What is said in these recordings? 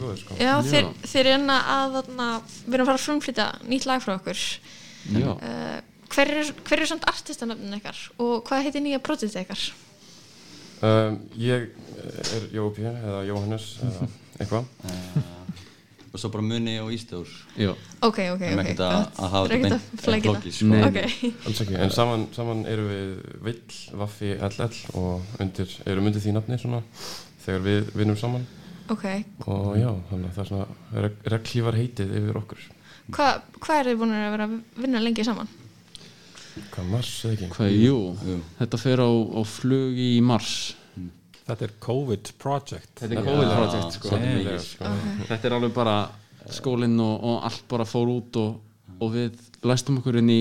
góður sko. Já, þeir, þeir er enna að þarna, við erum að fara að frumflytja nýtt lag frá okkur. Já, uh, hver, er, hver er samt artistanöfnin ykkar og hvað heitir nýja projektið ykkar? um, Ég er Jópi eða Jóhannes eða eitthvað. Og svo bara muni og ístöður já, Ok, ok, ok að, gott. að hafa eru þetta ekkert að flækja flókið það. sko. Ekki, en saman, saman erum við Vill, Vaffi, LL og undir, erum undir því nafni svona þegar við vinnum saman ok og já, þannig að það er svona reg reglífar heitið yfir okkur Hva, Hvað er þið búin að vera að vinna lengi saman? Hvað mars eða ekki? hvað, jú, Jú. þetta fer á, á flug í mars Þetta er COVID project Þetta er COVID project sko. mikið sko. Þetta er alveg bara skólinn og, og allt bara fór út og, og við læstum okkur inn í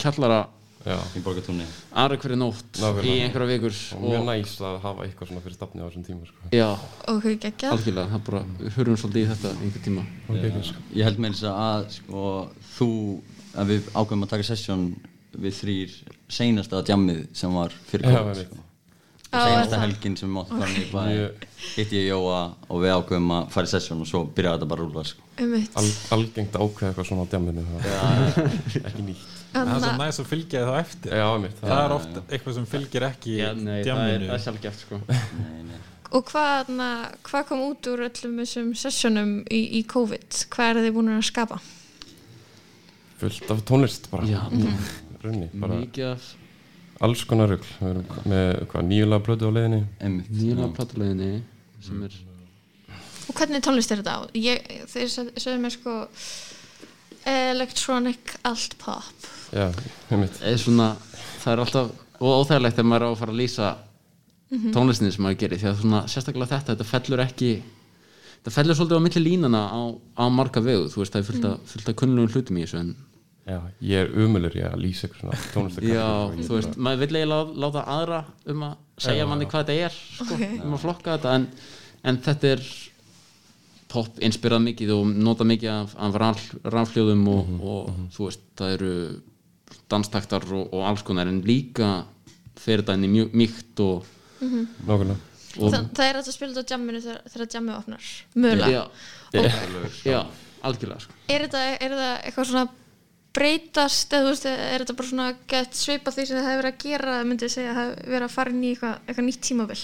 kjallara í borgatúni aðra hverju nótt Nákvæmlega. í einhverja vikur og mjög næst að hafa eitthvað svona fyrir stafni á þessum tíma sko. Já, Ok, geggjað algjörlega, það bara, við hörum svolítið í þetta einhver tíma og geggjað, sko. ég held með þess að sko, þú að við ákveðum að taka sessjón við þrýr seinasta djammið sem var fyrir einmitt. sko. Seinasta helgin sem við í bæ Mjög- hitti ég Jóa og við ákveðum að fara í sessjón og svo byrjaði þetta bara að rúla sko. Al, algengt ákveða eitthvað svona á djamminu ekki nýtt Það er svo næst að fylgja þá eftir Já, mitt, Það er oft eitthvað sem fylgir ekki Já, nei, það er, djamminu það er sjálfgeft sko nei, nei. Og hvað, na, hvað kom út úr öllum þessum sessjónum í, í COVID? Hvað er þið búin að skapa? fullt af tónlist bara Já, runni, bara mikið alls konar rugl við erum með hvað nýjulega blödu á leiðinni Einmitt, nýjala já. platuleginni sem er Og hvernig tónlist er þetta á? Ég, þeir sögðu mér sko electronic alt pop. já, svona, það er alltaf og óþægilegt þegar maður er á að fara að lýsa tónlistinni sem maður gerir því að svona, sérstaklega þetta, þetta fellur ekki þetta fellur svolítið á milli línana á, á marga vegu, þú veist það er fullt af, fullt af kunnlegum hlutum í þessu en já, ég er umulur ég að lýsa eitthvað svona tónlist já, þú veist, maður vill eiginlega láta aðra um að segja manni hvað þetta er sko, Ok. um að flokka þetta en, en þetta er pop inspirað mikið og nota mikið af, af raf, rafhljóðum og, og þú veist, það eru danstaktar og, og alls konar en líka fyrir þetta inn í mjög mýkt og, nákvæmlega og Þa, það er að spila þetta á jamminu þegar, jammið opnar. Mögulega. já, já, algjörlega sko. Er þetta, er þetta eitthvað svona breytast eða þú veist, er þetta bara svona gett svipa því sem það hefur verið að gera það myndið segja að það hefur verið að fara inn í eitthvað, eitthvað nýtt tímabil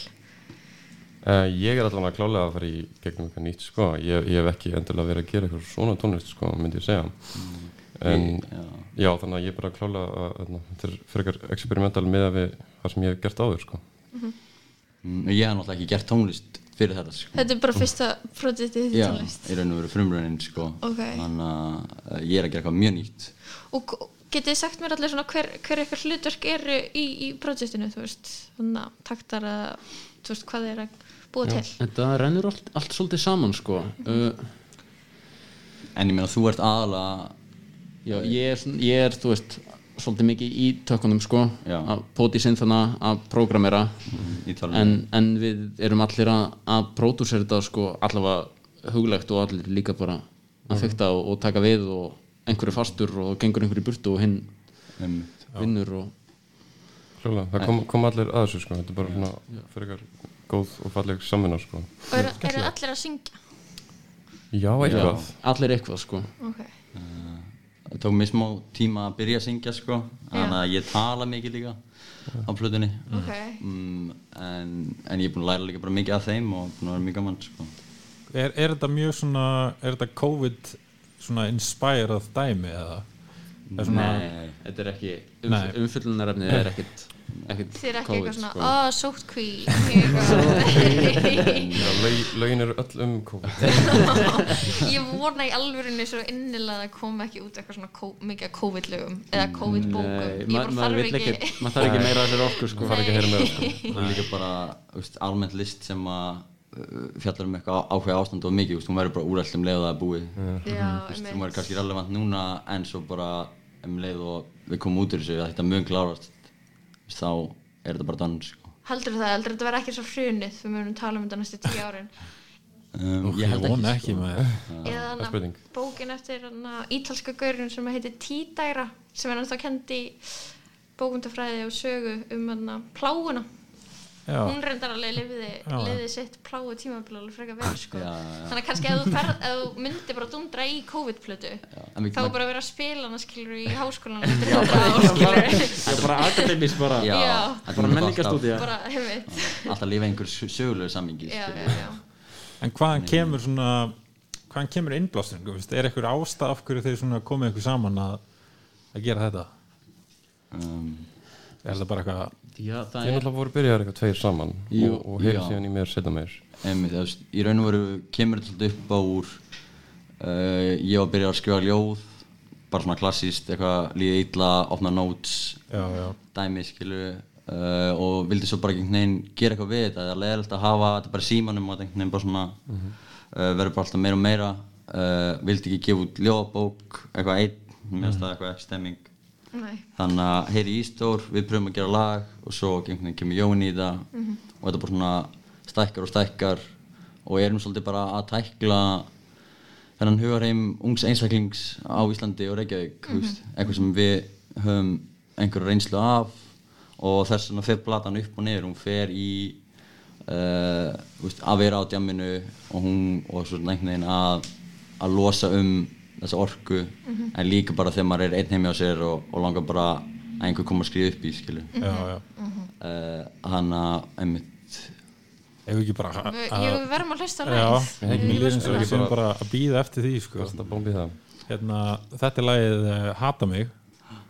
uh, ég er allavega klálega að fara í gegnum eitthvað nýtt sko, ég, ég hef ekki endilega verið að gera eitthvað svona tónlist sko, myndi ég segja en já. já, þannig að ég er bara klálega að þarna, þetta er frekar experimental með að við það sem ég hef gert áður sko Mm, ég hef náttúrulega ekki gert tónlist fyrir þetta sko. Þetta er bara fyrsta projektið já, tónlist í raun og veru frumröðin sko. Ok. þannig að uh, ég er að gera eitthvað mjög nýtt Og getið þið sagt mér allir svona hver, hver eitthvað hlutverk eru í, í projektinu, þú veist, þannig búa til. þetta rennur allt, allt svolítið saman sko. uh, en ég meina þú ert aðalega já, ég er, ég er þú veist svolítið mikið í tökunum sko, Já. að póti sinþana að prógramera. Í talinu en, en við erum allir að, að pródúsera þetta sko allavega huglegt og allir líka bara að fykta og, og taka við og einhverju fastur og gengur einhverju burtu og hinn vinnur og klálega, það kom, kom allir að þessu sko þetta er bara svona frekar góð og falleg samvinna sko Og eru, eru allir að syngja? já, eitthvað allir eitthvað sko Ok. það tók mér smá tíma að byrja að syngja sko. þannig að ég tala mikið líka á plötunni Ok. mm, en, en ég er búin að læra líka bara mikið af þeim og búin að vera mjög gaman sko. er, er þetta mjög svona er þetta COVID svona inspired dæmi eða Er svona, Nei, þetta er ekki Nei. umf umfyllunarefnið er ekkit Þið er ekki COVID, eitthvað svona, sko. sótkví, eitthvað. já, lög, lögin eru öll um COVID. Ég vona í alvörunni svo innilega að það kom ekki út eitthvað svona mikið af COVID-lögum eða COVID-bókum. Nei, Ég þarf ekki, ekki maður þarf ekki meira af þessari orku sko. það fara ekki að heyra meira sko og líka bara veist, almennt list sem að uh, fjallar um eitthvað ákveða ástand og mikið, hún verður bara úrælt um leið og það er búið. Hún verður kannski relevant núna en svo bara um leið og við komum út úr þessu að þetta mun klárast þá er þetta bara dann sko. Heldur það, heldur þetta verði ekki svo hrunið, við munum tala um þetta næstu tíu árin. um, ég vona ekki sko. með Eða hana, spurning. bókin eftir hana, ítalska gaurinn sem heitir Tídæra sem er náttúrulega kendi bókundafræði og sögu um hana, pláuna Já. hún reyndar alveg lifiði sitt pláu tímabil alveg frekar vel sko. Já, já, já. þannig að kannski ef þú, ferð, ef þú myndir bara dundra í COVID-plötu þá bara að vera að spila hana skilur í háskólan Já, Já, bara akademis bara bara menningastúdía bara, hefur Alltaf lifa einhver sögulegu sammingi. En hvaðan kemur svona hvaðan kemur innblásturinn, þú veist, er eitthvað ástæð af hverju þeir komið ykkur saman að, að gera þetta? um, Er það bara eitthvað Já, það Þið er náttúrulega voru byrjaðar eitthvað tveir saman Jú, og, og hefur já. síðan í mér setja meir. Einmitt, þú veist, í raun og veru kemur þetta upp á úr uh, ég var að byrja að skrifa ljóð bara svona klassíst, eitthvað líða illa opna notes, Já, já, dæmi skilu uh, og vildi svo bara einhvern veginn gera eitthvað við þetta. Það er leðilegt að hafa þetta bara í símanum og einhvern veginn bara svona uh, verður bara alltaf meira og meira. Vildi ekki gefa út ljóðabók eitthvað einn, finnst það eitthvað stemming Nei. þannig að heyri Ístór, við pröfum að gera lag og svo kemur Jón í það og þetta bara svona stækkar og stækkar og erum svolítið bara að tækla þennan hugarheim ungs einstaklings á Íslandi og Reykjavík mm veist, eitthvað sem við höfum einhverju reynslu af og þess vegna fer platan upp og niður hún fer í uh, að vera á djamminu og hún og svona einhvern veginn að, að losa um þessa orku en líka bara þegar maður er einn heimi á sér og, og langar bara að einhver koma að skrifa upp í uh, hann að einmitt. Ef við ekki bara að- Við, að- ég, verðum að hlusta spila. við séum bara að býða eftir því sko. Þetta bómbið það. Hérna, Þetta er lagið uh, Hata mig.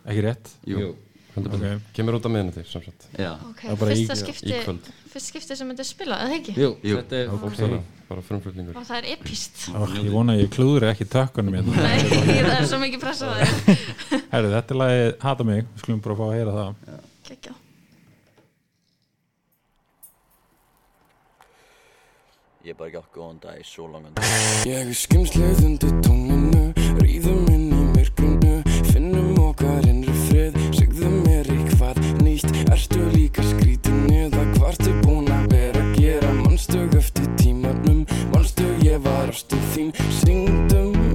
Ekki rétt? Jú, Heldur Ok. betur. Kemur út á miðnætti sem sagt já, Ok, Það er bara í- fyrsta í skipti skipti sem þetta er spilað, eða ekki? Jú, Jú. þetta er Bókstaflega, bara frumflutningur og það er epist Ég vona að ég klúður ekki tökkunum hérna. Nei, það er svo mikið pressa á Herru, þetta er lagið Hata mig Við skulum bara fá að heyra það Kekja. ég er bara ekki átt góðan dag í svo langan Ég er skimslið undir tóninu Ríðum Assim, everything. Sing to me.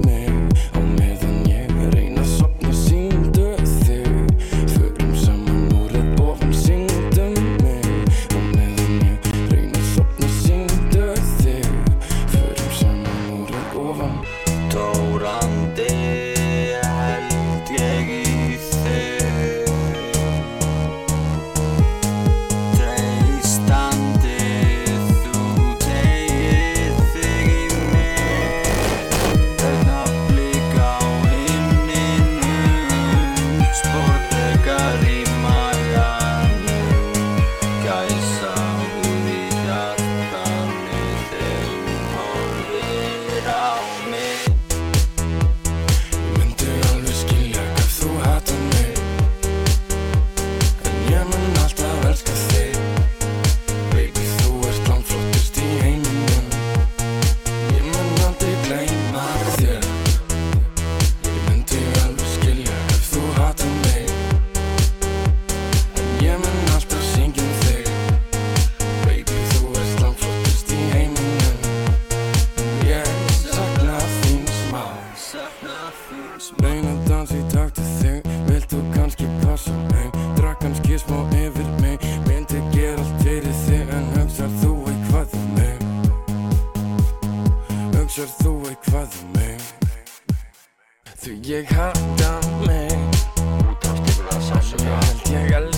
Um mig. Því ég hata mig. En ég held ég elska